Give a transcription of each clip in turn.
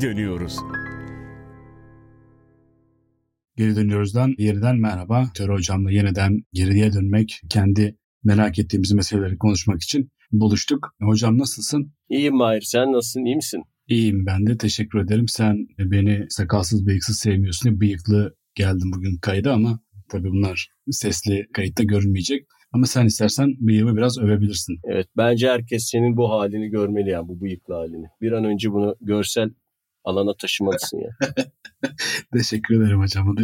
geri dönüyoruz. Geri dönüyoruzdan yeniden merhaba. Tör hocamla yeniden geriye dönmek, kendi merak ettiğimiz meseleleri konuşmak için buluştuk. Hocam nasılsın? İyiyim Mahir. Sen nasılsın? İyi misin? İyiyim ben de. Teşekkür ederim. Sen beni sakalsız bıyıksız sevmiyorsun. Bıyıklı geldim bugün kayda ama tabii bunlar sesli kayıtta görünmeyecek. Ama sen istersen bıyığımı biraz övebilirsin. Evet bence herkes senin bu halini görmeli yani bu bıyıklı halini. Bir an önce bunu görsel alana taşımalısın ya. Teşekkür ederim hocam.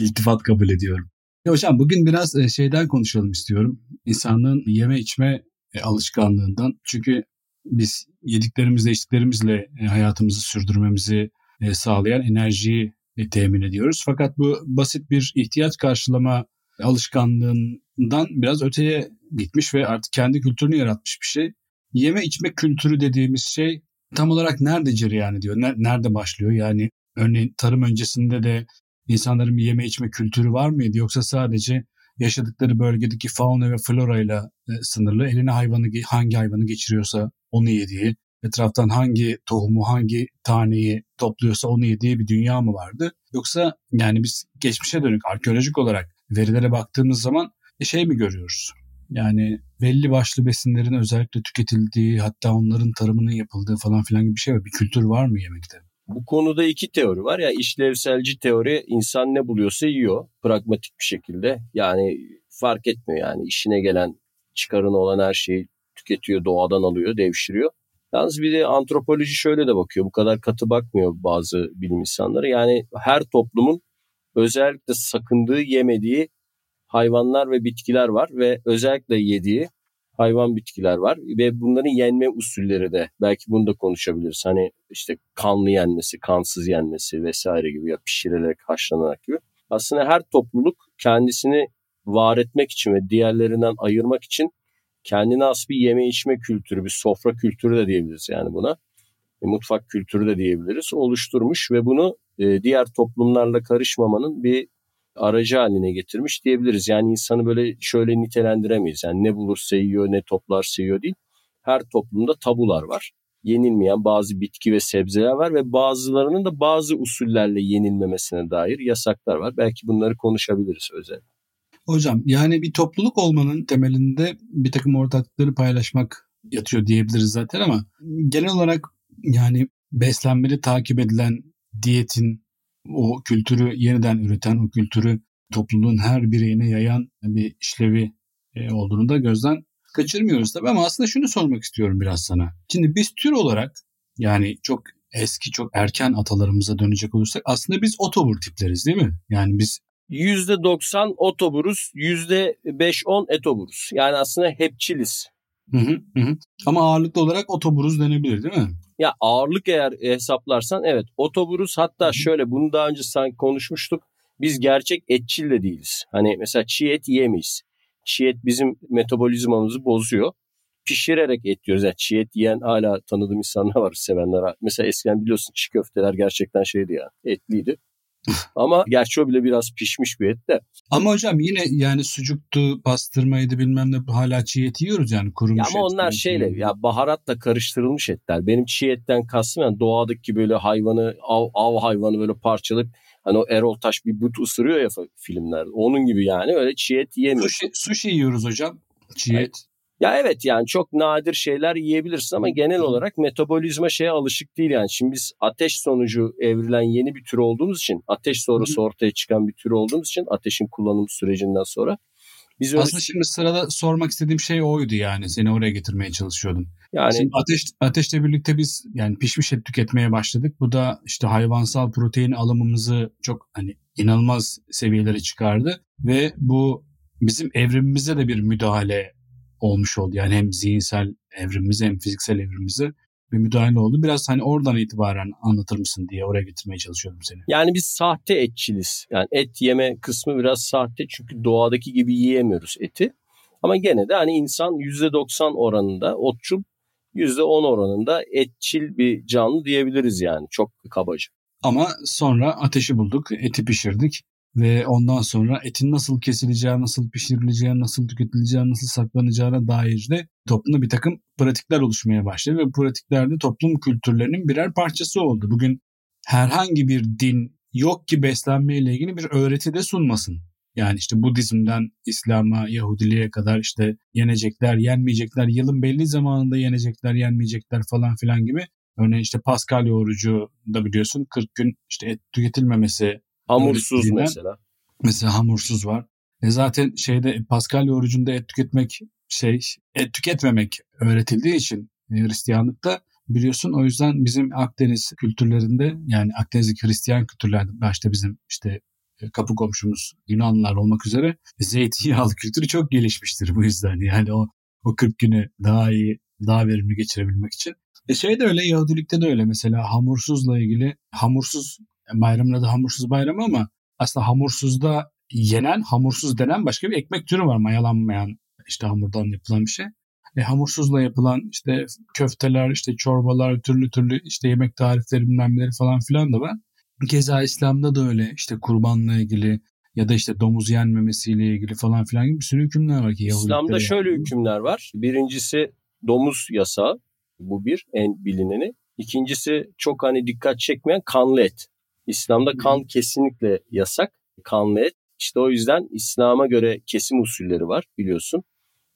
İltifat kabul ediyorum. Ya hocam bugün biraz e, şeyden konuşalım istiyorum. İnsanlığın yeme içme e, alışkanlığından. Çünkü biz yediklerimizle içtiklerimizle e, hayatımızı sürdürmemizi sağlayan enerjiyi temin ediyoruz. Fakat bu basit bir ihtiyaç karşılama alışkanlığından biraz öteye gitmiş ve artık kendi kültürünü yaratmış bir şey. Yeme içme kültürü dediğimiz şey tam olarak nerede cereyan ediyor? Nerede başlıyor? Yani örneğin tarım öncesinde de insanların bir yeme içme kültürü var mıydı? Yoksa sadece yaşadıkları bölgedeki fauna ve flora ile sınırlı eline hayvanı hangi hayvanı geçiriyorsa onu yediği, etraftan hangi tohumu hangi taneyi topluyorsa onu yediği bir dünya mı vardı? Yoksa yani biz geçmişe dönük arkeolojik olarak verilere baktığımız zaman şey mi görüyoruz? Yani belli başlı besinlerin özellikle tüketildiği hatta onların tarımının yapıldığı falan filan gibi bir şey var. Bir kültür var mı yemekte? Bu konuda iki teori var ya işlevselci teori insan ne buluyorsa yiyor pragmatik bir şekilde. Yani fark etmiyor yani işine gelen çıkarını olan her şeyi tüketiyor doğadan alıyor devşiriyor. Yalnız bir de antropoloji şöyle de bakıyor bu kadar katı bakmıyor bazı bilim insanları. Yani her toplumun özellikle sakındığı yemediği hayvanlar ve bitkiler var ve özellikle yediği hayvan bitkiler var ve bunların yenme usulleri de belki bunu da konuşabiliriz. Hani işte kanlı yenmesi, kansız yenmesi vesaire gibi ya pişirilerek, haşlanarak gibi. Aslında her topluluk kendisini var etmek için ve diğerlerinden ayırmak için kendine has bir yeme içme kültürü, bir sofra kültürü de diyebiliriz yani buna. Bir mutfak kültürü de diyebiliriz. Oluşturmuş ve bunu e, diğer toplumlarla karışmamanın bir aracı haline getirmiş diyebiliriz. Yani insanı böyle şöyle nitelendiremeyiz. Yani ne bulursa yiyor, ne toplarsa yiyor değil. Her toplumda tabular var. Yenilmeyen bazı bitki ve sebzeler var ve bazılarının da bazı usullerle yenilmemesine dair yasaklar var. Belki bunları konuşabiliriz özellikle. Hocam yani bir topluluk olmanın temelinde bir takım ortaklıkları paylaşmak yatıyor diyebiliriz zaten ama genel olarak yani beslenmeli takip edilen diyetin o kültürü yeniden üreten, o kültürü topluluğun her bireyine yayan bir işlevi e, olduğunu da gözden kaçırmıyoruz tabii ama aslında şunu sormak istiyorum biraz sana. Şimdi biz tür olarak yani çok eski çok erken atalarımıza dönecek olursak aslında biz otobur tipleriz değil mi? Yani biz %90 otoburuz, %5-10 etoburuz. Yani aslında hepçiliz. Hı hı, hı. Ama ağırlıklı olarak otoburuz denebilir değil mi? Ya ağırlık eğer hesaplarsan evet otoburuz hatta şöyle bunu daha önce sanki konuşmuştuk. Biz gerçek etçil de değiliz. Hani mesela çiğ et yiyemeyiz. Çiğ et bizim metabolizmamızı bozuyor. Pişirerek et yiyoruz. Yani çiğ et yiyen hala tanıdığım insanlar var sevenler. Mesela eskiden biliyorsun çiğ köfteler gerçekten şeydi ya etliydi. Ama gerçi o bile biraz pişmiş bir et de. Ama hocam yine yani sucuktu, pastırmaydı bilmem ne hala çiğ et yiyoruz yani kurumuş ya Ama onlar şeyle ya baharatla karıştırılmış etler. Benim çiğ etten kastım yani doğadaki böyle hayvanı av, av hayvanı böyle parçalayıp hani o Erol Taş bir but ısırıyor ya filmlerde. Onun gibi yani öyle çiğ et yemiyoruz. Sushi, sushi yiyoruz hocam. Çiğ et. Ya evet yani çok nadir şeyler yiyebilirsin ama genel olarak metabolizma şeye alışık değil yani. Şimdi biz ateş sonucu evrilen yeni bir tür olduğumuz için ateş sonrası ortaya çıkan bir tür olduğumuz için ateşin kullanım sürecinden sonra biz öyle... Aslında şimdi sırada sormak istediğim şey oydu yani. Seni oraya getirmeye çalışıyordum. Yani şimdi ateş ateşle birlikte biz yani pişmiş et tüketmeye başladık. Bu da işte hayvansal protein alımımızı çok hani inanılmaz seviyelere çıkardı ve bu bizim evrimimize de bir müdahale olmuş oldu. Yani hem zihinsel evrimimize hem fiziksel evrimimize bir müdahale oldu. Biraz hani oradan itibaren anlatır mısın diye oraya getirmeye çalışıyorum seni. Yani biz sahte etçiliz. Yani et yeme kısmı biraz sahte çünkü doğadaki gibi yiyemiyoruz eti. Ama gene de hani insan %90 oranında otçul, %10 oranında etçil bir canlı diyebiliriz yani çok kabaca. Ama sonra ateşi bulduk, eti pişirdik ve ondan sonra etin nasıl kesileceği, nasıl pişirileceği, nasıl tüketileceği, nasıl saklanacağına dair de toplumda bir takım pratikler oluşmaya başladı ve bu pratikler de toplum kültürlerinin birer parçası oldu. Bugün herhangi bir din yok ki beslenmeyle ilgili bir öğreti de sunmasın. Yani işte Budizm'den İslam'a, Yahudiliğe kadar işte yenecekler, yenmeyecekler, yılın belli zamanında yenecekler, yenmeyecekler falan filan gibi. Örneğin işte Paskalya orucu da biliyorsun 40 gün işte et tüketilmemesi. Hamursuz mesela. Mesela hamursuz var. E zaten şeyde Paskalya orucunda et tüketmek şey et tüketmemek öğretildiği için Hristiyanlıkta biliyorsun. O yüzden bizim Akdeniz kültürlerinde yani Akdeniz'deki Hristiyan kültürlerde başta bizim işte e, kapı komşumuz Yunanlılar olmak üzere zeytinyağlı kültürü çok gelişmiştir bu yüzden. Yani o o 40 günü daha iyi, daha verimli geçirebilmek için. E şey de öyle, Yahudilikte de öyle. Mesela hamursuzla ilgili, hamursuz bayramın adı hamursuz bayramı ama aslında hamursuzda yenen, hamursuz denen başka bir ekmek türü var. Mayalanmayan işte hamurdan yapılan bir şey. E, hamursuzla yapılan işte köfteler, işte çorbalar, türlü türlü işte yemek tarifleri bilmem falan filan da var. Keza İslam'da da öyle işte kurbanla ilgili ya da işte domuz yenmemesiyle ilgili falan filan gibi bir sürü hükümler var ki İslam'da şöyle hükümler var. Birincisi domuz yasağı. Bu bir en bilineni. İkincisi çok hani dikkat çekmeyen kanlı et. İslam'da kan kesinlikle yasak. Kanlı et. İşte o yüzden İslam'a göre kesim usulleri var biliyorsun.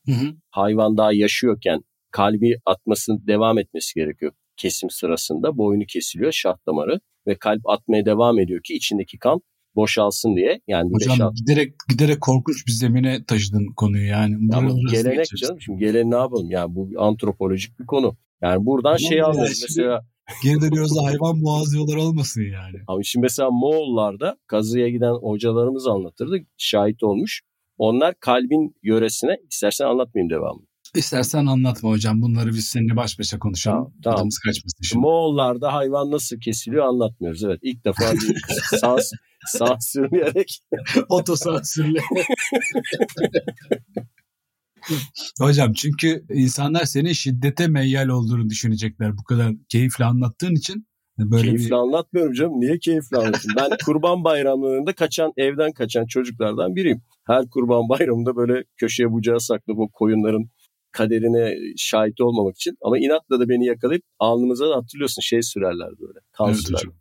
Hı hı. Hayvan daha yaşıyorken kalbi atmasını devam etmesi gerekiyor kesim sırasında. Boynu kesiliyor şah damarı ve kalp atmaya devam ediyor ki içindeki kan boşalsın diye. Yani Hocam beş, giderek giderek korkunç bir zemine taşıdın konuyu yani. Ama gelenek canım şimdi gelen ne yapalım yani bu antropolojik bir konu. Yani buradan Ama şey anlıyoruz mesela. Geri dönüyoruz da hayvan boğazlıyorlar olmasın yani. Ama şimdi mesela Moğollarda kazıya giden hocalarımız anlatırdı. Şahit olmuş. Onlar kalbin yöresine istersen anlatmayayım devamını. İstersen anlatma hocam. Bunları biz seninle baş başa konuşalım. Tamam. tamam. kaçmasın şimdi. Moğollarda hayvan nasıl kesiliyor anlatmıyoruz. Evet ilk defa bir sans, sansürleyerek. Otosansürle. Hocam çünkü insanlar senin şiddete meyyal olduğunu düşünecekler bu kadar keyifle anlattığın için. Böyle keyifli bir... anlatmıyorum canım. Niye keyifli anlatayım? ben kurban bayramlarında kaçan, evden kaçan çocuklardan biriyim. Her kurban bayramında böyle köşeye bucağı saklı bu koyunların kaderine şahit olmamak için. Ama inatla da beni yakalayıp alnımıza da hatırlıyorsun şey sürerler böyle. Kan evet, sürerler. Hocam.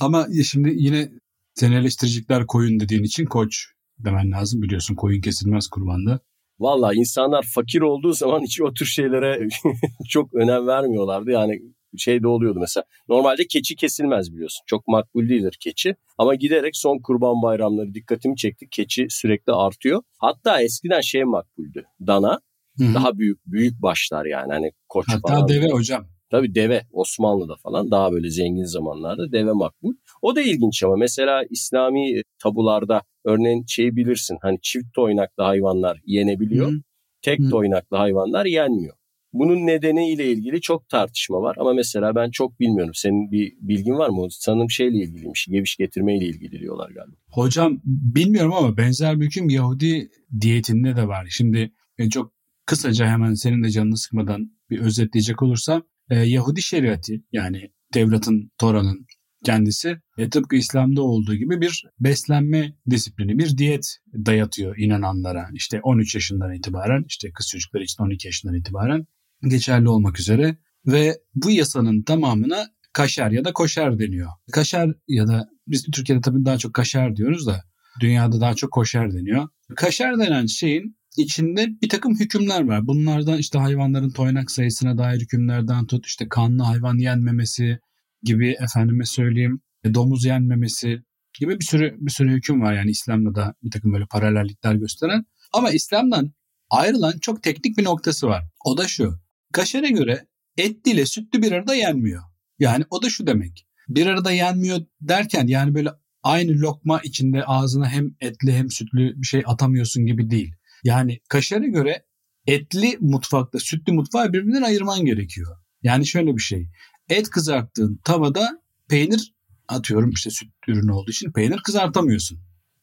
Ama şimdi yine seni eleştirecekler koyun dediğin için koç demen lazım. Biliyorsun koyun kesilmez kurbanda. Valla insanlar fakir olduğu zaman hiç o tür şeylere çok önem vermiyorlardı. Yani şey de oluyordu mesela. Normalde keçi kesilmez biliyorsun. Çok makbul değildir keçi. Ama giderek son kurban bayramları dikkatimi çekti. Keçi sürekli artıyor. Hatta eskiden şey makbuldü. Dana. Hı-hı. Daha büyük büyük başlar yani. Hani koç Hatta falan. deve hocam. Tabii deve Osmanlı'da falan daha böyle zengin zamanlarda deve makbul. O da ilginç ama mesela İslami tabularda örneğin şey bilirsin hani çift toynaklı hayvanlar yenebiliyor. Hı. Tek Hı. toynaklı hayvanlar yenmiyor. Bunun nedeni ile ilgili çok tartışma var ama mesela ben çok bilmiyorum. Senin bir bilgin var mı? Sanırım şeyle ilgiliymiş. Geviş getirme ile ilgili diyorlar galiba. Hocam bilmiyorum ama benzer bir hüküm Yahudi diyetinde de var. Şimdi çok kısaca hemen senin de canını sıkmadan bir özetleyecek olursam e, Yahudi şeriatı yani devletin Tora'nın kendisi e, tıpkı İslam'da olduğu gibi bir beslenme disiplini, bir diyet dayatıyor inananlara. İşte 13 yaşından itibaren, işte kız çocukları için 12 yaşından itibaren geçerli olmak üzere ve bu yasanın tamamına kaşer ya da koşer deniyor. Kaşer ya da biz Türkiye'de tabii daha çok kaşer diyoruz da dünyada daha çok koşer deniyor. Kaşer denen şeyin içinde bir takım hükümler var. Bunlardan işte hayvanların toynak sayısına dair hükümlerden tut işte kanlı hayvan yenmemesi gibi efendime söyleyeyim e, domuz yenmemesi gibi bir sürü bir sürü hüküm var yani İslam'da da bir takım böyle paralellikler gösteren. Ama İslam'dan ayrılan çok teknik bir noktası var. O da şu. Kaşere göre etli ile sütlü bir arada yenmiyor. Yani o da şu demek. Bir arada yenmiyor derken yani böyle aynı lokma içinde ağzına hem etli hem sütlü bir şey atamıyorsun gibi değil. Yani kaşere göre etli mutfakla sütlü mutfağı birbirinden ayırman gerekiyor. Yani şöyle bir şey. Et kızarttığın tavada peynir atıyorum işte süt ürünü olduğu için peynir kızartamıyorsun.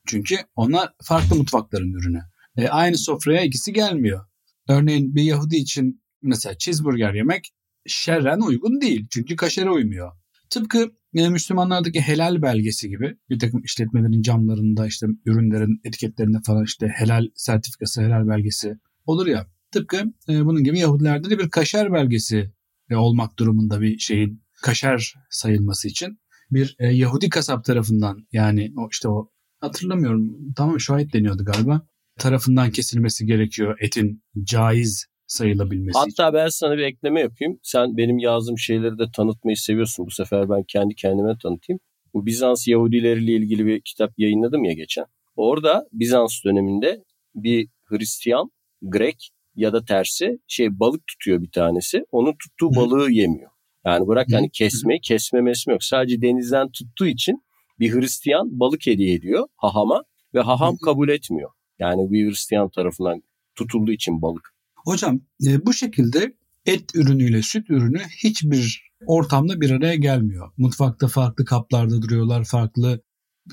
Çünkü onlar farklı mutfakların ürünü. E, aynı sofraya ikisi gelmiyor. Örneğin bir Yahudi için mesela cheeseburger yemek şerren uygun değil. Çünkü kaşere uymuyor. Tıpkı e, Müslümanlardaki helal belgesi gibi bir takım işletmelerin camlarında işte ürünlerin etiketlerinde falan işte helal sertifikası, helal belgesi olur ya. Tıpkı e, bunun gibi Yahudilerde de bir kaşer belgesi e, olmak durumunda bir şeyin kaşer sayılması için bir e, Yahudi kasap tarafından yani o işte o hatırlamıyorum tamam şahit deniyordu galiba tarafından kesilmesi gerekiyor etin caiz sayılabilmesi Hatta için. ben sana bir ekleme yapayım. Sen benim yazdığım şeyleri de tanıtmayı seviyorsun. Bu sefer ben kendi kendime tanıtayım. Bu Bizans Yahudileriyle ilgili bir kitap yayınladım ya geçen. Orada Bizans döneminde bir Hristiyan, Grek ya da tersi şey balık tutuyor bir tanesi. Onun tuttuğu balığı yemiyor. Yani bırak hani kesme, kesme mesme yok. Sadece denizden tuttuğu için bir Hristiyan balık hediye ediyor hahama ve haham kabul etmiyor. Yani bir Hristiyan tarafından tutulduğu için balık. Hocam e, bu şekilde et ürünüyle süt ürünü hiçbir ortamda bir araya gelmiyor. Mutfakta farklı kaplarda duruyorlar, farklı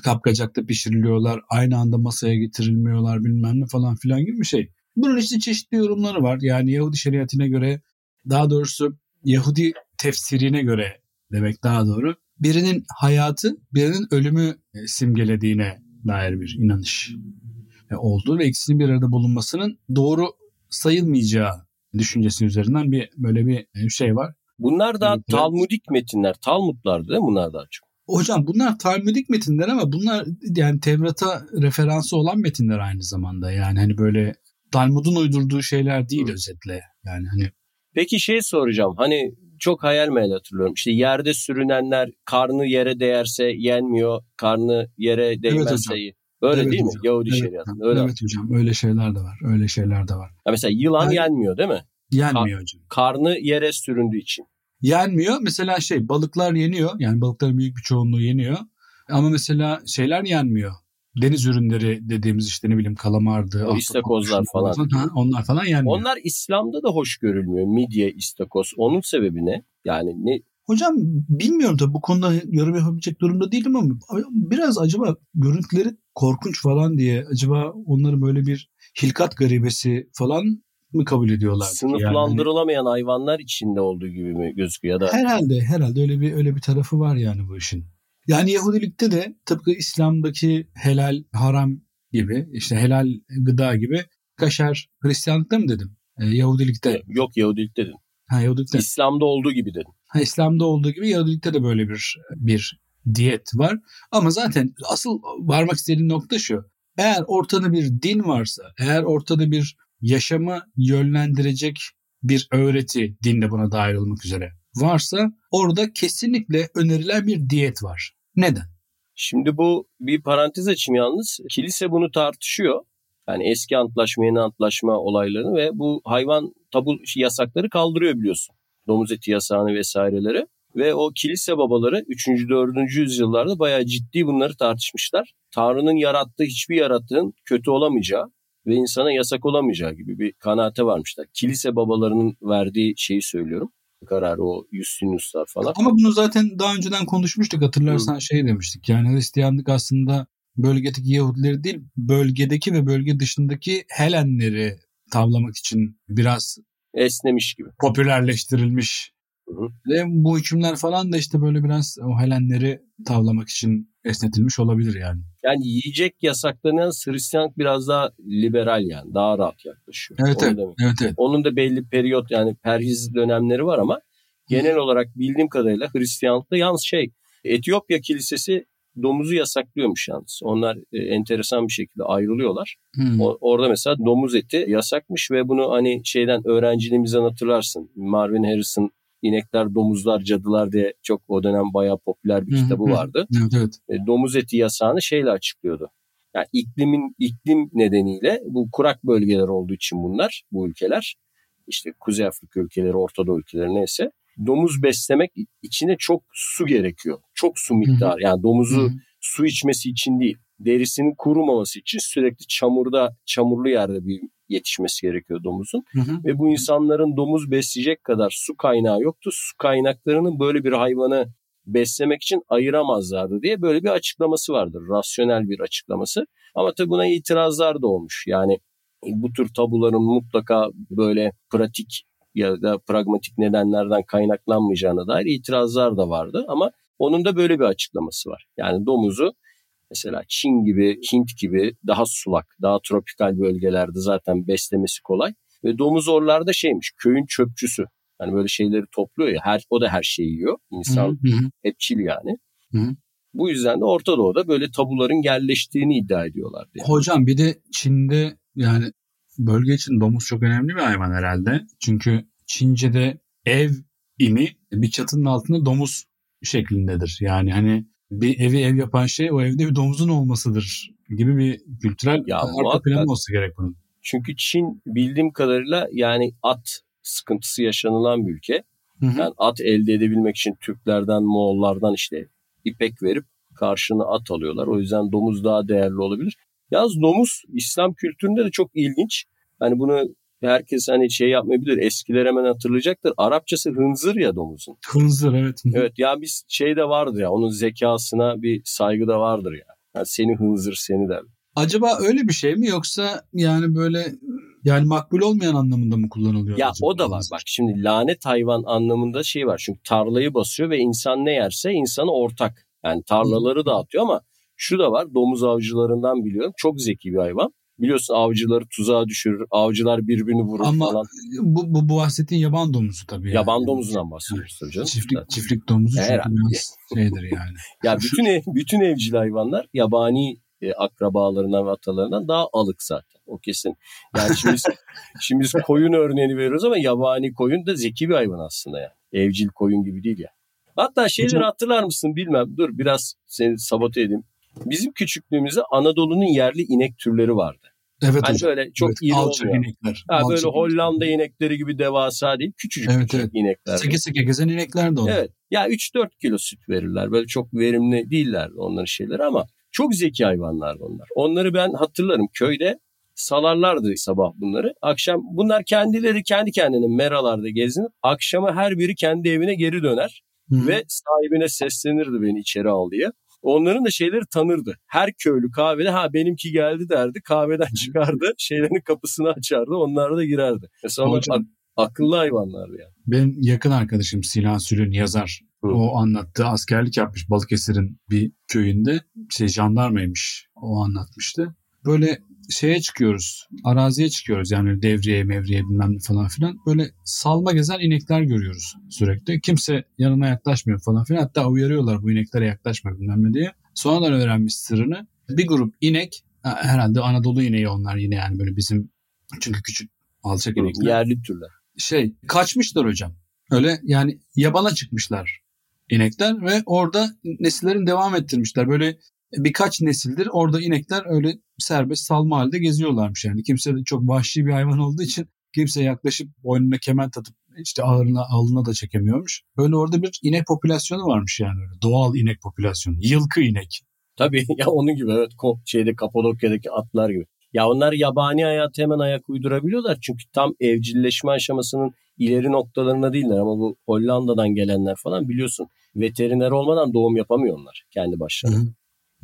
kapkacakta pişiriliyorlar, aynı anda masaya getirilmiyorlar bilmem ne falan filan gibi bir şey. Bunun işte çeşitli yorumları var. Yani Yahudi şeriatine göre daha doğrusu Yahudi tefsirine göre demek daha doğru. Birinin hayatı, birinin ölümü e, simgelediğine dair bir inanış e, olduğu ve ikisinin bir arada bulunmasının doğru sayılmayacağı düşüncesi üzerinden bir böyle bir e, şey var. Bunlar da Evet. Talmudik metinler. Talmudlardı değil mi bunlar daha çok? Hocam bunlar Talmudik metinler ama bunlar yani Tevrat'a referansı olan metinler aynı zamanda. Yani hani böyle Talmud'un uydurduğu şeyler değil özetle. Yani hani Peki şey soracağım. Hani çok hayal meyal hatırlıyorum. İşte yerde sürünenler karnı yere değerse yenmiyor. Karnı yere değmezse hocam. Öyle Evet değil mi? hocam. Yahudi evet, şeriatında. Öyle. evet hocam öyle şeyler de var. Öyle şeyler de var. Ya mesela yılan Aynen. yenmiyor değil mi? Yenmiyor hocam. Karnı yere süründüğü için. Yenmiyor. Mesela şey balıklar yeniyor. Yani balıkların büyük bir çoğunluğu yeniyor. Ama mesela şeyler yenmiyor. Deniz ürünleri dediğimiz işte ne bileyim kalamardı. O istakozlar şunlar falan. Ha, onlar falan yenmiyor. Onlar İslam'da da hoş görülmüyor. Midye, istakoz. Onun sebebi ne? Yani ne? Hocam bilmiyorum tabii bu konuda yorum yapabilecek durumda değilim ama biraz acaba görüntüleri korkunç falan diye acaba onları böyle bir hilkat garibesi falan mı kabul ediyorlar? Sınıflandırılamayan hayvanlar içinde olduğu gibi mi gözüküyor? Ya da Herhalde herhalde öyle bir öyle bir tarafı var yani bu işin. Yani Yahudilikte de tıpkı İslam'daki helal haram gibi işte helal gıda gibi kaşar Hristiyanlıkta mı dedim? Ee, Yahudilikte. yok Yahudilik dedin. Ha Yahudilikte. İslam'da olduğu gibi dedin. Ha, İslam'da olduğu gibi Yahudilikte de böyle bir bir diyet var. Ama zaten asıl varmak istediğim nokta şu. Eğer ortada bir din varsa, eğer ortada bir yaşamı yönlendirecek bir öğreti, din de buna dahil olmak üzere varsa orada kesinlikle önerilen bir diyet var. Neden? Şimdi bu bir parantez açayım yalnız. Kilise bunu tartışıyor. Yani eski antlaşma, yeni antlaşma olaylarını ve bu hayvan tabu yasakları kaldırıyor biliyorsun. Domuz eti yasağını vesaireleri. Ve o kilise babaları 3. 4. yüzyıllarda bayağı ciddi bunları tartışmışlar. Tanrı'nın yarattığı hiçbir yaratığın kötü olamayacağı ve insana yasak olamayacağı gibi bir kanaate varmışlar. Kilise babalarının verdiği şeyi söylüyorum. Kararı o Justinuslar falan. Ama bunu zaten daha önceden konuşmuştuk hatırlarsan şey demiştik. Yani Hristiyanlık aslında bölgedeki Yahudileri değil bölgedeki ve bölge dışındaki Helenleri tavlamak için biraz Esnemiş gibi. popülerleştirilmiş. Hı hı. Ve bu hükümler falan da işte böyle biraz o Helenleri tavlamak için esnetilmiş olabilir yani. Yani yiyecek yasaklanan Hristiyanlık biraz daha liberal yani. Daha rahat yaklaşıyor. Evet Onu evet, demek. evet evet. Onun da belli periyot yani perhiz dönemleri var ama genel olarak bildiğim kadarıyla Hristiyanlıkta yalnız şey Etiyopya Kilisesi domuzu yasaklıyormuş yalnız. Onlar e, enteresan bir şekilde ayrılıyorlar. Hmm. O- orada mesela domuz eti yasakmış ve bunu hani şeyden öğrenciliğimizden hatırlarsın. Marvin Harrison İnekler, Domuzlar, Cadılar diye çok o dönem bayağı popüler bir kitabı vardı. Evet evet. E, domuz eti yasağını şeyle açıklıyordu. Yani iklimin iklim nedeniyle bu kurak bölgeler olduğu için bunlar bu ülkeler işte Kuzey Afrika ülkeleri, Orta Doğu ülkeleri neyse domuz beslemek içine çok su gerekiyor. Çok su miktarı. Yani domuzu Hı. su içmesi için değil. Derisinin kurumaması için sürekli çamurda, çamurlu yerde bir yetişmesi gerekiyor domuzun. Hı hı. Ve bu insanların domuz besleyecek kadar su kaynağı yoktu. Su kaynaklarının böyle bir hayvanı beslemek için ayıramazlardı diye böyle bir açıklaması vardır. Rasyonel bir açıklaması. Ama tabii buna itirazlar da olmuş. Yani bu tür tabuların mutlaka böyle pratik ya da pragmatik nedenlerden kaynaklanmayacağına dair itirazlar da vardı. Ama onun da böyle bir açıklaması var. Yani domuzu mesela Çin gibi, Hint gibi daha sulak, daha tropikal bölgelerde zaten beslemesi kolay. Ve domuz oralarda şeymiş, köyün çöpçüsü. Hani böyle şeyleri topluyor ya, her, o da her şeyi yiyor. İnsan Hı hı. hepçil yani. Hı hı. Bu yüzden de Orta Doğu'da böyle tabuların yerleştiğini iddia ediyorlar. Yani. Hocam bir de Çin'de yani bölge için domuz çok önemli bir hayvan herhalde. Çünkü Çince'de ev imi bir çatının altında domuz şeklindedir. Yani hani bir evi ev yapan şey o evde bir domuzun olmasıdır gibi bir kültürel Ya arka planı olsa gerek bunun. Çünkü Çin bildiğim kadarıyla yani at sıkıntısı yaşanılan bir ülke. Hı hı. Yani at elde edebilmek için Türklerden, Moğollardan işte ipek verip karşına at alıyorlar. O yüzden domuz daha değerli olabilir. Yalnız domuz İslam kültüründe de çok ilginç. Hani bunu herkes hani şey yapmayabilir. Eskiler hemen hatırlayacaktır. Arapçası hınzır ya domuzun. Hınzır evet. Evet ya biz şey de vardır ya onun zekasına bir saygı da vardır ya. Yani seni hınzır seni der. Acaba öyle bir şey mi yoksa yani böyle yani makbul olmayan anlamında mı kullanılıyor? Ya acaba o da var. Bak şimdi lanet hayvan anlamında şey var. Çünkü tarlayı basıyor ve insan ne yerse insana ortak. Yani tarlaları dağıtıyor ama şu da var. Domuz avcılarından biliyorum. Çok zeki bir hayvan. Biliyorsun avcıları tuzağa düşürür. Avcılar birbirini vurur Ama falan. Bu, bu, bu bahsettiğin yaban domuzu tabii. Yaban yani. domuzundan bahsediyoruz tabii canım. Çiftlik, çiftlik domuzu çünkü Herhalde. biraz şeydir yani. Ya bütün ev, bütün evcil hayvanlar yabani e, akrabalarından ve atalarından daha alık zaten. O kesin. Yani şimdi biz, şimdi biz koyun örneğini veriyoruz ama yabani koyun da zeki bir hayvan aslında yani. Evcil koyun gibi değil ya. Hatta şeyleri hatırlar mısın bilmem. Dur biraz seni sabote edeyim. Bizim küçüklüğümüzde Anadolu'nun yerli inek türleri vardı. Evet Hani hocam. böyle çok evet, iri alçak olmuyor. inekler. Ha, böyle alçak Hollanda inekler. inekleri gibi devasa değil. Küçücük Evet, küçücük evet. inekler. Seke seke gezen inekler de onlar. Evet. Ya 3-4 kilo süt verirler. Böyle çok verimli değiller onların şeyleri ama çok zeki hayvanlar onlar. Onları ben hatırlarım köyde salarlardı sabah bunları. Akşam bunlar kendileri kendi kendine meralarda gezinip akşama her biri kendi evine geri döner Hı. ve sahibine seslenirdi beni içeri al diye. Onların da şeyleri tanırdı. Her köylü kahvede ha benimki geldi derdi. Kahveden çıkardı. Şeylerin kapısını açardı. Onlar da girerdi. Mesela onlar Hocam- ak- akıllı hayvanlardı yani. Benim yakın arkadaşım Sinan Sülün yazar. Hı. O anlattı. Askerlik yapmış Balıkesir'in bir köyünde. Şey jandarmaymış. O anlatmıştı. Böyle şeye çıkıyoruz. Araziye çıkıyoruz. Yani devriye mevriye bilmem ne falan filan. Böyle salma gezen inekler görüyoruz sürekli. Kimse yanına yaklaşmıyor falan filan. Hatta uyarıyorlar bu ineklere yaklaşma bilmem ne diye. Sonradan öğrenmiş sırrını. Bir grup inek ha, herhalde Anadolu ineği onlar yine yani böyle bizim çünkü küçük alçak inekler Yerli türler. şey kaçmışlar hocam. Öyle yani yabana çıkmışlar inekler ve orada nesillerini devam ettirmişler. Böyle birkaç nesildir orada inekler öyle serbest salma halde geziyorlarmış yani. Kimse de çok vahşi bir hayvan olduğu için kimse yaklaşıp boynuna kemer atıp işte ağırına alına da çekemiyormuş. Böyle orada bir inek popülasyonu varmış yani öyle. Doğal inek popülasyonu. Yılkı inek. Tabii ya onun gibi evet şeyde Kapadokya'daki atlar gibi. Ya onlar yabani hayatı hemen ayak uydurabiliyorlar. Çünkü tam evcilleşme aşamasının ileri noktalarında değiller. Ama bu Hollanda'dan gelenler falan biliyorsun. Veteriner olmadan doğum yapamıyor onlar kendi başlarına. Hı hı.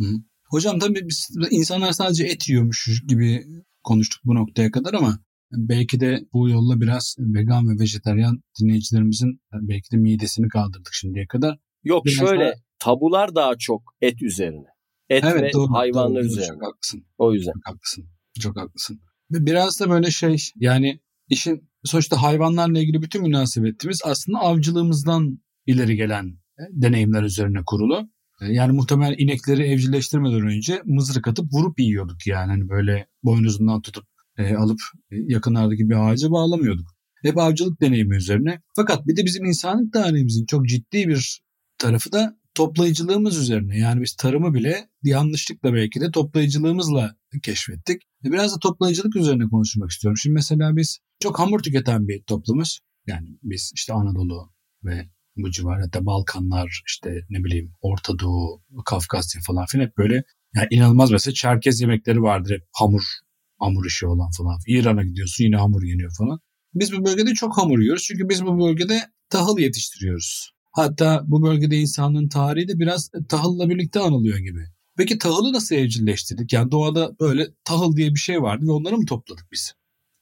Hı. Hocam tabii biz insanlar sadece et yiyormuş gibi konuştuk bu noktaya kadar ama belki de bu yolla biraz vegan ve vejetaryen dinleyicilerimizin belki de midesini kaldırdık şimdiye kadar. Yok Biraz şöyle daha- tabular daha çok et üzerine. Et ve Evet doğru. hayvanlar doğru, üzerine. Çok haklısın. O yüzden. Çok haklısın. Çok haklısın. Ve biraz da böyle şey yani işin sonuçta hayvanlarla ilgili bütün münasebetimiz aslında avcılığımızdan ileri gelen deneyimler üzerine kurulu. E, Yani muhtemelen inekleri evcilleştirmeden önce mızrak atıp vurup yiyorduk yani. Hani böyle boynuzundan tutup e, alıp e, yakınlardaki bir ağaca bağlamıyorduk. Hep avcılık deneyimi üzerine. Fakat bir de bizim insanlık tarihimizin çok ciddi bir tarafı da toplayıcılığımız üzerine. Yani biz tarımı bile yanlışlıkla belki de toplayıcılığımızla keşfettik. E, Biraz da toplayıcılık üzerine konuşmak istiyorum. Şimdi mesela biz çok hamur tüketen bir toplumuz. Yani biz işte Anadolu ve bu civar hatta Balkanlar işte ne bileyim Orta Doğu, Kafkasya falan filan hep böyle yani inanılmaz mesela Çerkez yemekleri vardır hep hamur hamur işi olan falan. İran'a gidiyorsun yine hamur yeniyor falan. Biz bu bölgede çok hamur yiyoruz çünkü biz bu bölgede tahıl yetiştiriyoruz. Hatta bu bölgede insanlığın tarihi de biraz tahılla birlikte anılıyor gibi. Peki tahılı nasıl evcilleştirdik? Yani doğada böyle tahıl diye bir şey vardı ve onları mı topladık biz?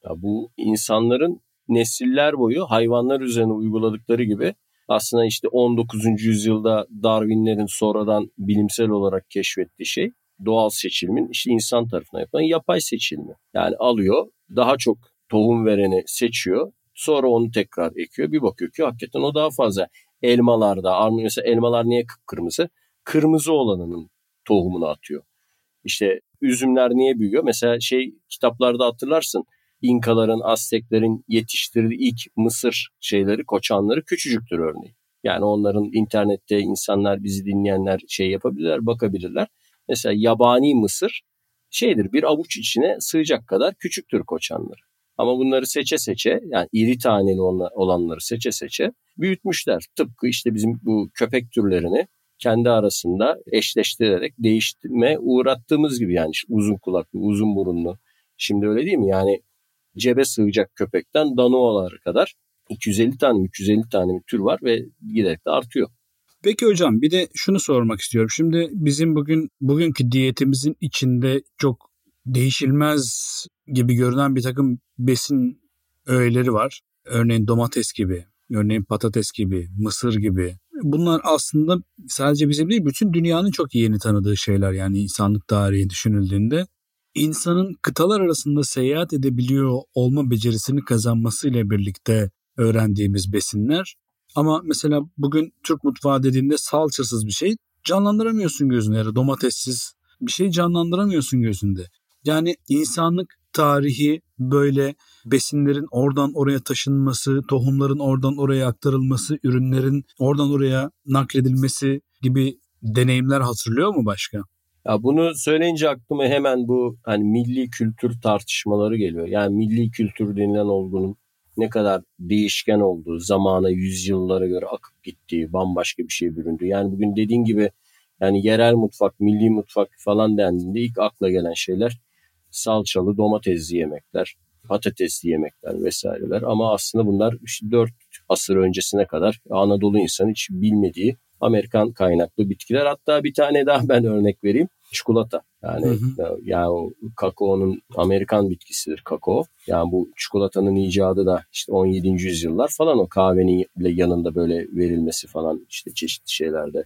Ya bu insanların nesiller boyu hayvanlar üzerine uyguladıkları gibi aslında işte 19. yüzyılda Darwinlerin sonradan bilimsel olarak keşfettiği şey doğal seçilimin işte insan tarafından yapılan yapay seçilimi. Yani alıyor daha çok tohum vereni seçiyor sonra onu tekrar ekiyor bir bakıyor ki hakikaten o daha fazla elmalarda mesela elmalar niye kıpkırmızı? kırmızı olanının tohumunu atıyor. İşte üzümler niye büyüyor? Mesela şey kitaplarda hatırlarsın İnkaların, Azteklerin yetiştirdiği ilk Mısır şeyleri, koçanları küçücüktür örneğin. Yani onların internette insanlar bizi dinleyenler şey yapabilirler, bakabilirler. Mesela yabani Mısır şeydir bir avuç içine sığacak kadar küçüktür koçanları. Ama bunları seçe seçe yani iri taneli olanları seçe seçe büyütmüşler. Tıpkı işte bizim bu köpek türlerini kendi arasında eşleştirerek değiştirme uğrattığımız gibi yani işte uzun kulaklı, uzun burunlu. Şimdi öyle değil mi? Yani cebe sığacak köpekten danoalara kadar 250 tane 350 tane bir tür var ve giderek de artıyor. Peki hocam bir de şunu sormak istiyorum. Şimdi bizim bugün bugünkü diyetimizin içinde çok değişilmez gibi görünen bir takım besin öğeleri var. Örneğin domates gibi, örneğin patates gibi, mısır gibi. Bunlar aslında sadece bizim değil bütün dünyanın çok yeni tanıdığı şeyler yani insanlık tarihi düşünüldüğünde. İnsanın kıtalar arasında seyahat edebiliyor olma becerisini kazanmasıyla birlikte öğrendiğimiz besinler. Ama mesela bugün Türk mutfağı dediğinde salçasız bir şey canlandıramıyorsun gözünde ya domatessiz bir şey canlandıramıyorsun gözünde. Yani insanlık tarihi böyle besinlerin oradan oraya taşınması, tohumların oradan oraya aktarılması, ürünlerin oradan oraya nakledilmesi gibi deneyimler hatırlıyor mu başka? Ya bunu söyleyince aklıma hemen bu hani milli kültür tartışmaları geliyor. Yani milli kültür denilen olgunun ne kadar değişken olduğu, zamana, yüzyıllara göre akıp gittiği, bambaşka bir şey büründü. Yani bugün dediğin gibi yani yerel mutfak, milli mutfak falan dendiğinde ilk akla gelen şeyler salçalı domatesli yemekler, patatesli yemekler vesaireler. Ama aslında bunlar işte 4 asır öncesine kadar Anadolu insanı hiç bilmediği Amerikan kaynaklı bitkiler. Hatta bir tane daha ben örnek vereyim. Çikolata. Yani hı hı. yani o kakaonun Amerikan bitkisidir kakao. Yani bu çikolatanın icadı da işte 17. yüzyıllar falan o kahvenin yanında böyle verilmesi falan işte çeşitli şeylerde.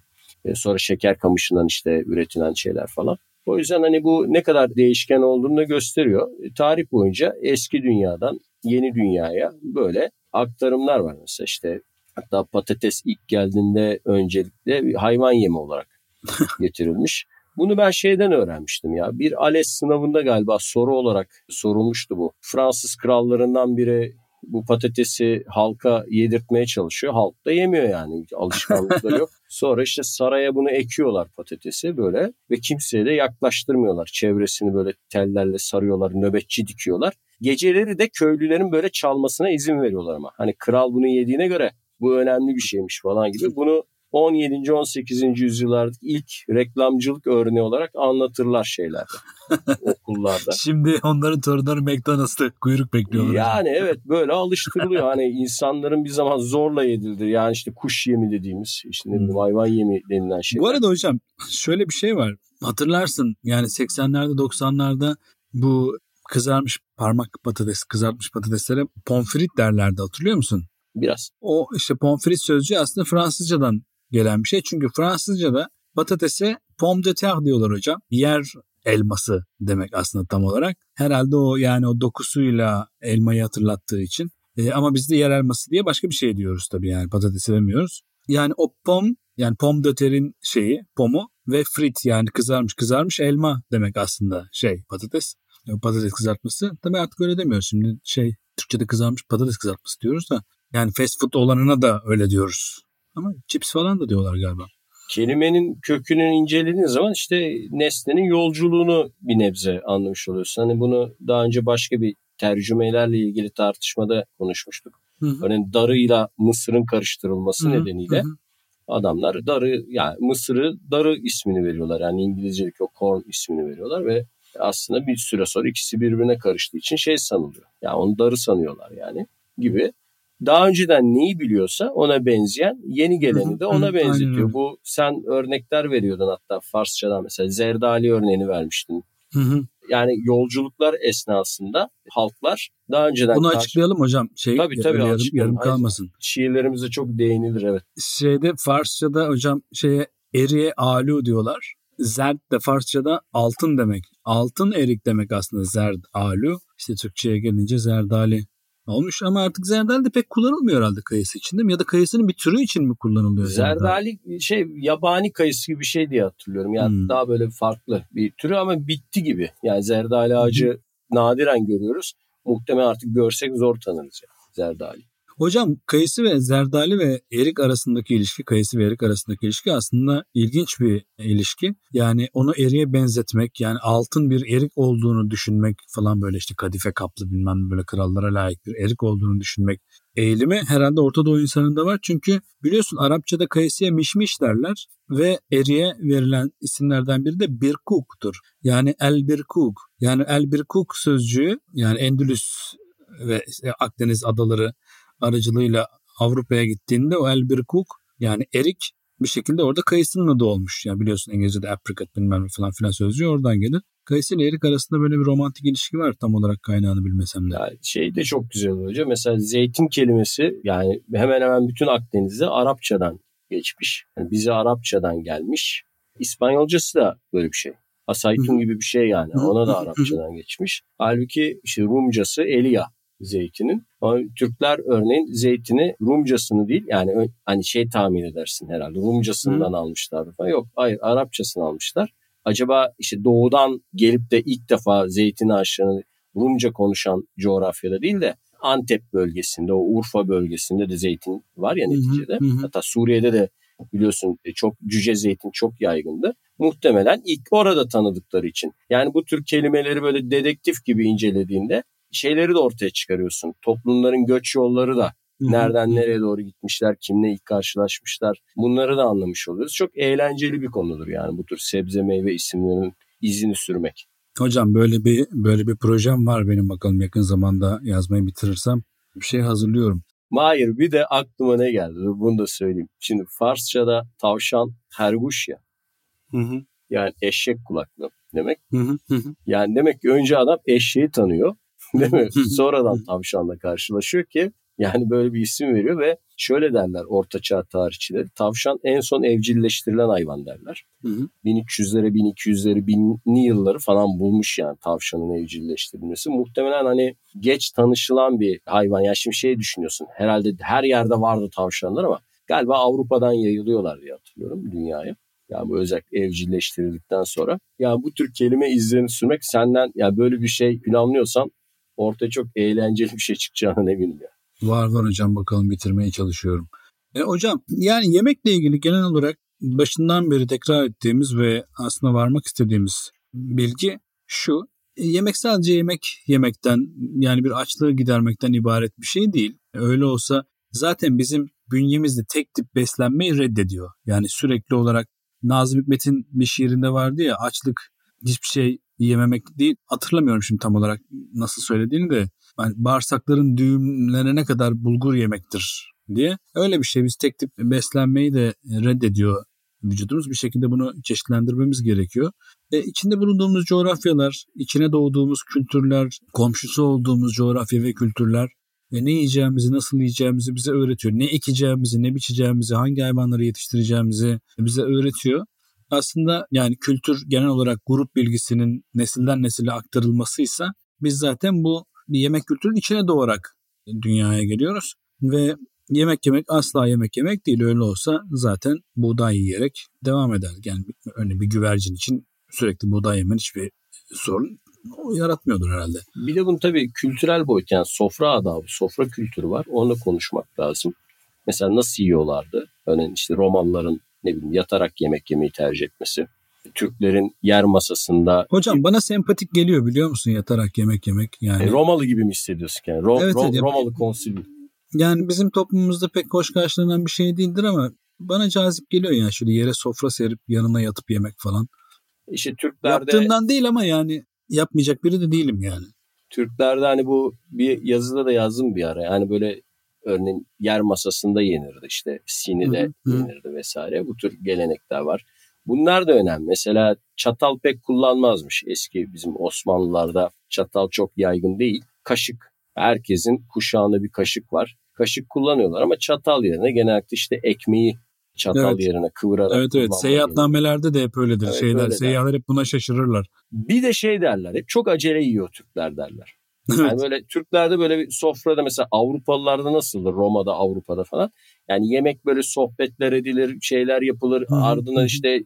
Sonra şeker kamışından işte üretilen şeyler falan. O yüzden hani bu ne kadar değişken olduğunu da gösteriyor. E, tarih boyunca eski dünyadan yeni dünyaya böyle aktarımlar var. Mesela işte hatta patates ilk geldiğinde öncelikle hayvan yemi olarak getirilmiş. Bunu ben şeyden öğrenmiştim ya. Bir ALES sınavında galiba soru olarak sorulmuştu bu. Fransız krallarından biri bu patatesi halka yedirtmeye çalışıyor. Halk da yemiyor yani alışkanlıkları yok. Sonra işte saraya bunu ekiyorlar patatesi böyle ve kimseye de yaklaştırmıyorlar. Çevresini böyle tellerle sarıyorlar, nöbetçi dikiyorlar. Geceleri de köylülerin böyle çalmasına izin veriyorlar ama. Hani kral bunu yediğine göre bu önemli bir şeymiş falan gibi. Bunu 17. 18. yüzyıllardaki ilk reklamcılık örneği olarak anlatırlar şeylerde okullarda. Şimdi onların torunları McDonald's'ta kuyruk bekliyorlar. Yani evet böyle alıştırılıyor. hani insanların bir zaman zorla yedildi. Yani işte kuş yemi dediğimiz işte ne bileyim hayvan yemi denilen şey. Bu arada hocam şöyle bir şey var. Hatırlarsın yani 80'lerde 90'larda bu kızarmış parmak patates, kızartmış patateslere pomfrit derlerdi hatırlıyor musun? Biraz. O işte pomfrit sözcüğü aslında Fransızcadan gelen bir şey. Çünkü Fransızca'da patatese pomme de terre diyorlar hocam. Yer elması demek aslında tam olarak. Herhalde o yani o dokusuyla elmayı hatırlattığı için. E, ama biz de yer elması diye başka bir şey diyoruz tabii yani patatesi demiyoruz. Yani o pom yani pom de terre'in şeyi pomu ve frit yani kızarmış kızarmış elma demek aslında şey patates. Patates kızartması. Tabii artık öyle demiyoruz. Şimdi şey Türkçe'de kızarmış patates kızartması diyoruz da yani fast food olanına da öyle diyoruz. Ama chips falan da diyorlar galiba. Kelimenin kökünü incelediğin zaman işte nesnenin yolculuğunu bir nebze anlamış oluyorsun. Hani bunu daha önce başka bir tercümelerle ilgili tartışmada konuşmuştuk. Hı hı. Örneğin darıyla mısırın karıştırılması hı hı. nedeniyle hı hı. adamlar darı yani mısırı darı ismini veriyorlar. Yani İngilizce'deki o corn ismini veriyorlar ve aslında bir süre sonra ikisi birbirine karıştığı için şey sanılıyor. Yani onu darı sanıyorlar yani gibi daha önceden neyi biliyorsa ona benzeyen yeni geleni de ona benzetiyor. Bu sen örnekler veriyordun hatta Farsçadan mesela Zerdali örneğini vermiştin. Hı hı. Yani yolculuklar esnasında halklar daha önceden... Bunu karşı... açıklayalım hocam. Şey, tabii tabii. Yarım, yarım kalmasın. Şiirlerimizde çok değinilir evet. Şeyde Farsçada hocam şeye eriye alu diyorlar. Zerd de Farsçada altın demek. Altın erik demek aslında zerd alu. İşte Türkçe'ye gelince zerdali Olmuş ama artık zerdali de pek kullanılmıyor herhalde kayısı için değil mi? Ya da kayısının bir türü için mi kullanılıyor? Zerdali, zerdali şey yabani kayısı gibi bir şey diye hatırlıyorum. Yani hmm. daha böyle farklı bir türü ama bitti gibi. Yani zerdali ağacı hmm. nadiren görüyoruz. Muhtemelen artık görsek zor tanırız yani zerdali. Hocam kayısı ve zerdali ve erik arasındaki ilişki, kayısı ve erik arasındaki ilişki aslında ilginç bir ilişki. Yani onu eriye benzetmek, yani altın bir erik olduğunu düşünmek falan böyle işte kadife kaplı bilmem böyle krallara layık bir erik olduğunu düşünmek eğilimi herhalde Orta Doğu insanında var. Çünkü biliyorsun Arapçada kayısıya mişmiş derler ve eriye verilen isimlerden biri de birkuk'tur. Yani el birkuk. Yani el birkuk sözcüğü yani Endülüs ve Akdeniz adaları aracılığıyla Avrupa'ya gittiğinde o Elbirkuk yani erik bir şekilde orada kayısının adı olmuş. Yani biliyorsun İngilizce'de apricot bilmem falan filan sözcüğü oradan gelir. Kayısı ile erik arasında böyle bir romantik ilişki var tam olarak kaynağını bilmesem de. Yani şey de çok güzel hocam. Mesela zeytin kelimesi yani hemen hemen bütün Akdeniz'de Arapçadan geçmiş. Yani bize Arapçadan gelmiş. İspanyolcası da böyle bir şey. Asaytun gibi bir şey yani. Ona da Arapçadan geçmiş. Halbuki işte Rumcası Elia zeytinin. Ama Türkler örneğin zeytini Rumcasını değil yani hani şey tahmin edersin herhalde Rumcasından Hı. almışlar falan. Yok hayır Arapçasını almışlar. Acaba işte doğudan gelip de ilk defa zeytin ağaçlarını Rumca konuşan coğrafyada değil de Antep bölgesinde, o Urfa bölgesinde de zeytin var ya neticede. Hı hı. Hatta Suriye'de de biliyorsun e, çok cüce zeytin çok yaygındı. Muhtemelen ilk orada tanıdıkları için. Yani bu tür kelimeleri böyle dedektif gibi incelediğinde şeyleri de ortaya çıkarıyorsun. Toplumların göç yolları da nereden nereye doğru gitmişler, kimle ilk karşılaşmışlar bunları da anlamış oluyoruz. Çok eğlenceli bir konudur yani bu tür sebze meyve isimlerinin izini sürmek. Hocam böyle bir böyle bir projem var benim bakalım yakın zamanda yazmayı bitirirsem bir şey hazırlıyorum. Hayır bir de aklıma ne geldi bunu da söyleyeyim. Şimdi Farsça'da tavşan herguş ya. Hı hı. Yani eşek kulaklı demek. Hı hı hı. Yani demek ki önce adam eşeği tanıyor. Değil mi? Sonradan tavşanla karşılaşıyor ki yani böyle bir isim veriyor ve şöyle derler ortaçağ tarihçileri. Tavşan en son evcilleştirilen hayvan derler. Hı hı. 1300'lere 1200'leri binli yılları falan bulmuş yani tavşanın evcilleştirilmesi. Muhtemelen hani geç tanışılan bir hayvan. Ya şimdi şey düşünüyorsun herhalde her yerde vardı tavşanlar ama galiba Avrupa'dan yayılıyorlar diye hatırlıyorum dünyaya. Yani bu özellikle evcilleştirildikten sonra. Yani bu tür kelime izlerini sürmek senden ya böyle bir şey planlıyorsan ortaya çok eğlenceli bir şey çıkacağına eminim ya. Var var hocam bakalım bitirmeye çalışıyorum. E, hocam yani yemekle ilgili genel olarak başından beri tekrar ettiğimiz ve aslında varmak istediğimiz bilgi şu. E, yemek sadece yemek yemekten yani bir açlığı gidermekten ibaret bir şey değil. Öyle olsa zaten bizim bünyemizde tek tip beslenmeyi reddediyor. Yani sürekli olarak Nazım Hikmet'in bir şiirinde vardı ya açlık hiçbir şey yememek değil. Hatırlamıyorum şimdi tam olarak nasıl söylediğini de. Yani bağırsakların düğümlenene kadar bulgur yemektir diye. Öyle bir şey. Biz tek tip beslenmeyi de reddediyor vücudumuz. Bir şekilde bunu çeşitlendirmemiz gerekiyor. E, içinde bulunduğumuz coğrafyalar, içine doğduğumuz kültürler, komşusu olduğumuz coğrafya ve kültürler ve ne yiyeceğimizi, nasıl yiyeceğimizi bize öğretiyor. Ne ekeceğimizi, ne biçeceğimizi, hangi hayvanları yetiştireceğimizi bize öğretiyor aslında yani kültür genel olarak grup bilgisinin nesilden nesile aktarılmasıysa biz zaten bu bir yemek kültürünün içine doğarak dünyaya geliyoruz ve yemek yemek asla yemek yemek değil öyle olsa zaten buğday yiyerek devam eder. Yani örneğin bir güvercin için sürekli buğday yemen hiçbir sorun yaratmıyordur herhalde. Bir de bunun tabii kültürel boyut yani sofra adabı, sofra kültürü var. Onunla konuşmak lazım. Mesela nasıl yiyorlardı? Örneğin işte Romalıların ne bileyim yatarak yemek yemeyi tercih etmesi. Türklerin yer masasında. Hocam bana sempatik geliyor biliyor musun yatarak yemek yemek yani. E, Romalı gibi mi hissediyorsun yani? Ro- evet, Ro- Romalı konsülü. Yani bizim toplumumuzda pek hoş karşılanan bir şey değildir ama bana cazip geliyor yani şöyle yere sofra serip yanına yatıp yemek falan. İşte Türklerde... Yaptığımdan değil ama yani yapmayacak biri de değilim yani. Türklerde hani bu bir yazıda da yazdım bir ara. Yani böyle örneğin yer masasında yenirdi işte sinide yenirdi vesaire. Bu tür gelenekler var. Bunlar da önemli. Mesela çatal pek kullanmazmış eski bizim Osmanlılarda. Çatal çok yaygın değil. Kaşık. Herkesin kuşağında bir kaşık var. Kaşık kullanıyorlar ama çatal yerine genellikle işte ekmeği çatal evet. yerine kıvırarak Evet evet seyahatnamelerde de hep öyledir. Evet, Şeyler, öyle seyyahlar hep buna şaşırırlar. Bir de şey derler hep çok acele yiyor Türkler derler. Yani böyle Türklerde böyle bir sofrada mesela Avrupalılarda nasıldır Roma'da Avrupa'da falan. Yani yemek böyle sohbetler edilir, şeyler yapılır. Hı Ardından işte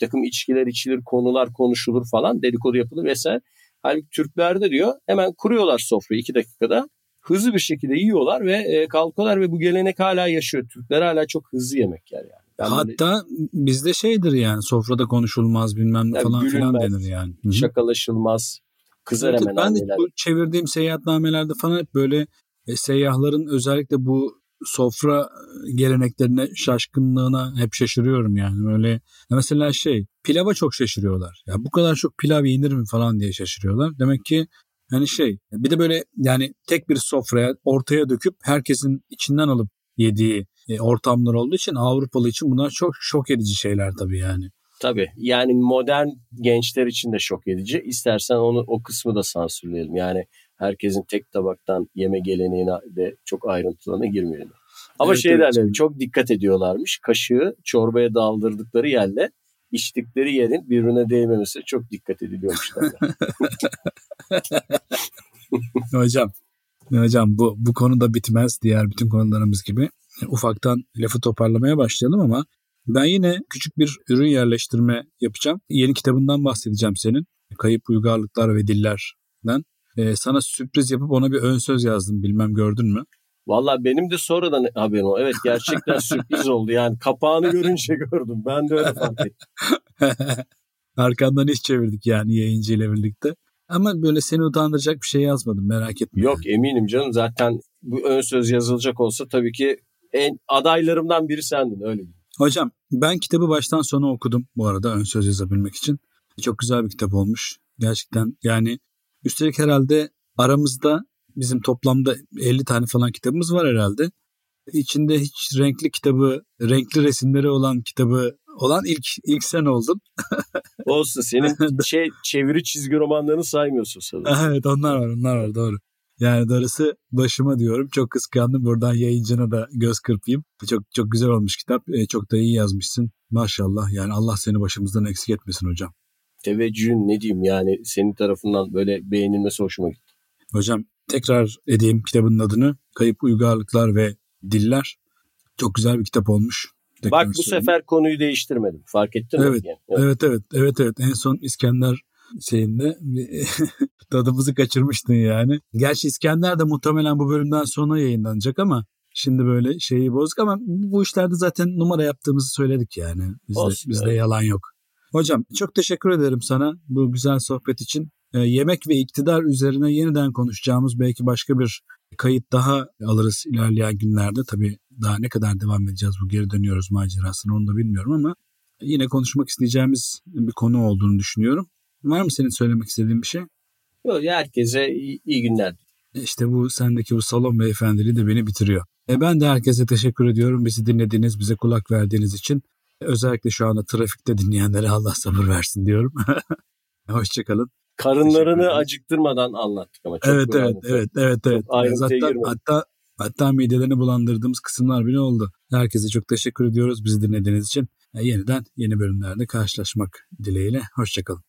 takım içkiler içilir, konular konuşulur falan, dedikodu yapılır vesaire. Halbuki Türklerde diyor hemen kuruyorlar sofrayı iki dakikada. Hızlı bir şekilde yiyorlar ve e, kalkıyorlar ve bu gelenek hala yaşıyor. Türkler hala çok hızlı yemek yer yani. Ben böyle Hatta bizde şeydir yani sofrada konuşulmaz bilmem ne falan filan gülünmez. denir yani. Hı hı. şakalaşılmaz, kızar Evet, hemen ben de bu çevirdiğim seyahatnamelerde falan hep böyle e, seyyahların özellikle bu sofra geleneklerine şaşkınlığına hep şaşırıyorum yani. Böyle mesela şey pilava çok şaşırıyorlar. Ya bu kadar çok pilav yenir mi falan diye şaşırıyorlar. Demek ki hani şey bir de böyle yani tek bir sofraya ortaya döküp herkesin içinden alıp yediği e, ortamlar olduğu için Avrupalı için bunlar çok şok edici şeyler tabii yani. Tabii yani modern gençler için de şok edici. İstersen onu o kısmı da sansürleyelim. Yani herkesin tek tabaktan yeme geleneğine de çok ayrıntılarına girmeyelim. Ama Evet, şey evet. çok dikkat ediyorlarmış. Kaşığı çorbaya daldırdıkları yerle içtikleri yerin birbirine değmemesi çok dikkat ediliyormuş. Hocam, hocam bu bu konu da bitmez diğer bütün konularımız gibi. Ufaktan lafı toparlamaya başlayalım ama ben yine küçük bir ürün yerleştirme yapacağım. Yeni kitabından bahsedeceğim senin. Kayıp Uygarlıklar ve Diller'den. Ee, sana sürpriz yapıp ona bir ön söz yazdım. Bilmem gördün mü? Valla benim de sonradan haberim oldu. Evet gerçekten sürpriz oldu. Yani kapağını görünce gördüm. Ben de öyle fark ettim. Arkandan iş çevirdik yani yayıncı ile birlikte. Ama böyle seni utandıracak bir şey yazmadım merak etme. Yok eminim canım zaten bu ön söz yazılacak olsa tabii ki en adaylarımdan biri sendin öyle diyeyim. Hocam ben kitabı baştan sona okudum bu arada ön söz yazabilmek için. Çok güzel bir kitap olmuş. Gerçekten yani üstelik herhalde aramızda bizim toplamda 50 tane falan kitabımız var herhalde. İçinde hiç renkli kitabı, renkli resimleri olan kitabı olan ilk ilk sen oldun. Olsun senin şey çeviri çizgi romanlarını saymıyorsun sanırım. evet onlar var onlar var doğru. Yani darısı başıma diyorum. Çok kıskandım. Buradan yayıncına da göz kırpayım. Çok çok güzel olmuş kitap. E, çok da iyi yazmışsın. Maşallah. Yani Allah seni başımızdan eksik etmesin hocam. Teveccühün ne diyeyim yani senin tarafından böyle beğenilmesi hoşuma gitti. Hocam tekrar edeyim kitabın adını. Kayıp Uygarlıklar ve Diller. Çok güzel bir kitap olmuş. Tekrar Bak bu söyleyeyim. sefer konuyu değiştirmedim. Fark ettin Evet, mi? Yani, Evet evet evet evet en son İskender şeyinde tadımızı kaçırmıştın yani. Gerçi İskender de muhtemelen bu bölümden sonra yayınlanacak ama şimdi böyle şeyi bozuk ama bu işlerde zaten numara yaptığımızı söyledik yani. Bizde, Olsun, bizde evet. yalan yok. Hocam çok teşekkür ederim sana bu güzel sohbet için. Ee, yemek ve iktidar üzerine yeniden konuşacağımız belki başka bir kayıt daha alırız ilerleyen günlerde. Tabii daha ne kadar devam edeceğiz bu geri dönüyoruz macerasını onu da bilmiyorum ama yine konuşmak isteyeceğimiz bir konu olduğunu düşünüyorum. Var mı senin söylemek istediğin bir şey? Yok, herkese iyi, iyi günler. E İşte bu sendeki bu salon beyefendiliği de beni bitiriyor. E ben de herkese teşekkür ediyorum. Bizi dinlediğiniz, bize kulak verdiğiniz için. Özellikle şu anda trafikte dinleyenlere Allah sabır versin diyorum. Hoşçakalın. Karınlarını acıktırmadan anlattık ama çok Evet evet anlattık. evet evet evet. Hatta, girmedim. hatta hatta midelerini bulandırdığımız kısımlar bile oldu. Herkese çok teşekkür ediyoruz bizi dinlediğiniz için. E, yeniden yeni bölümlerde karşılaşmak dileğiyle. Hoşçakalın.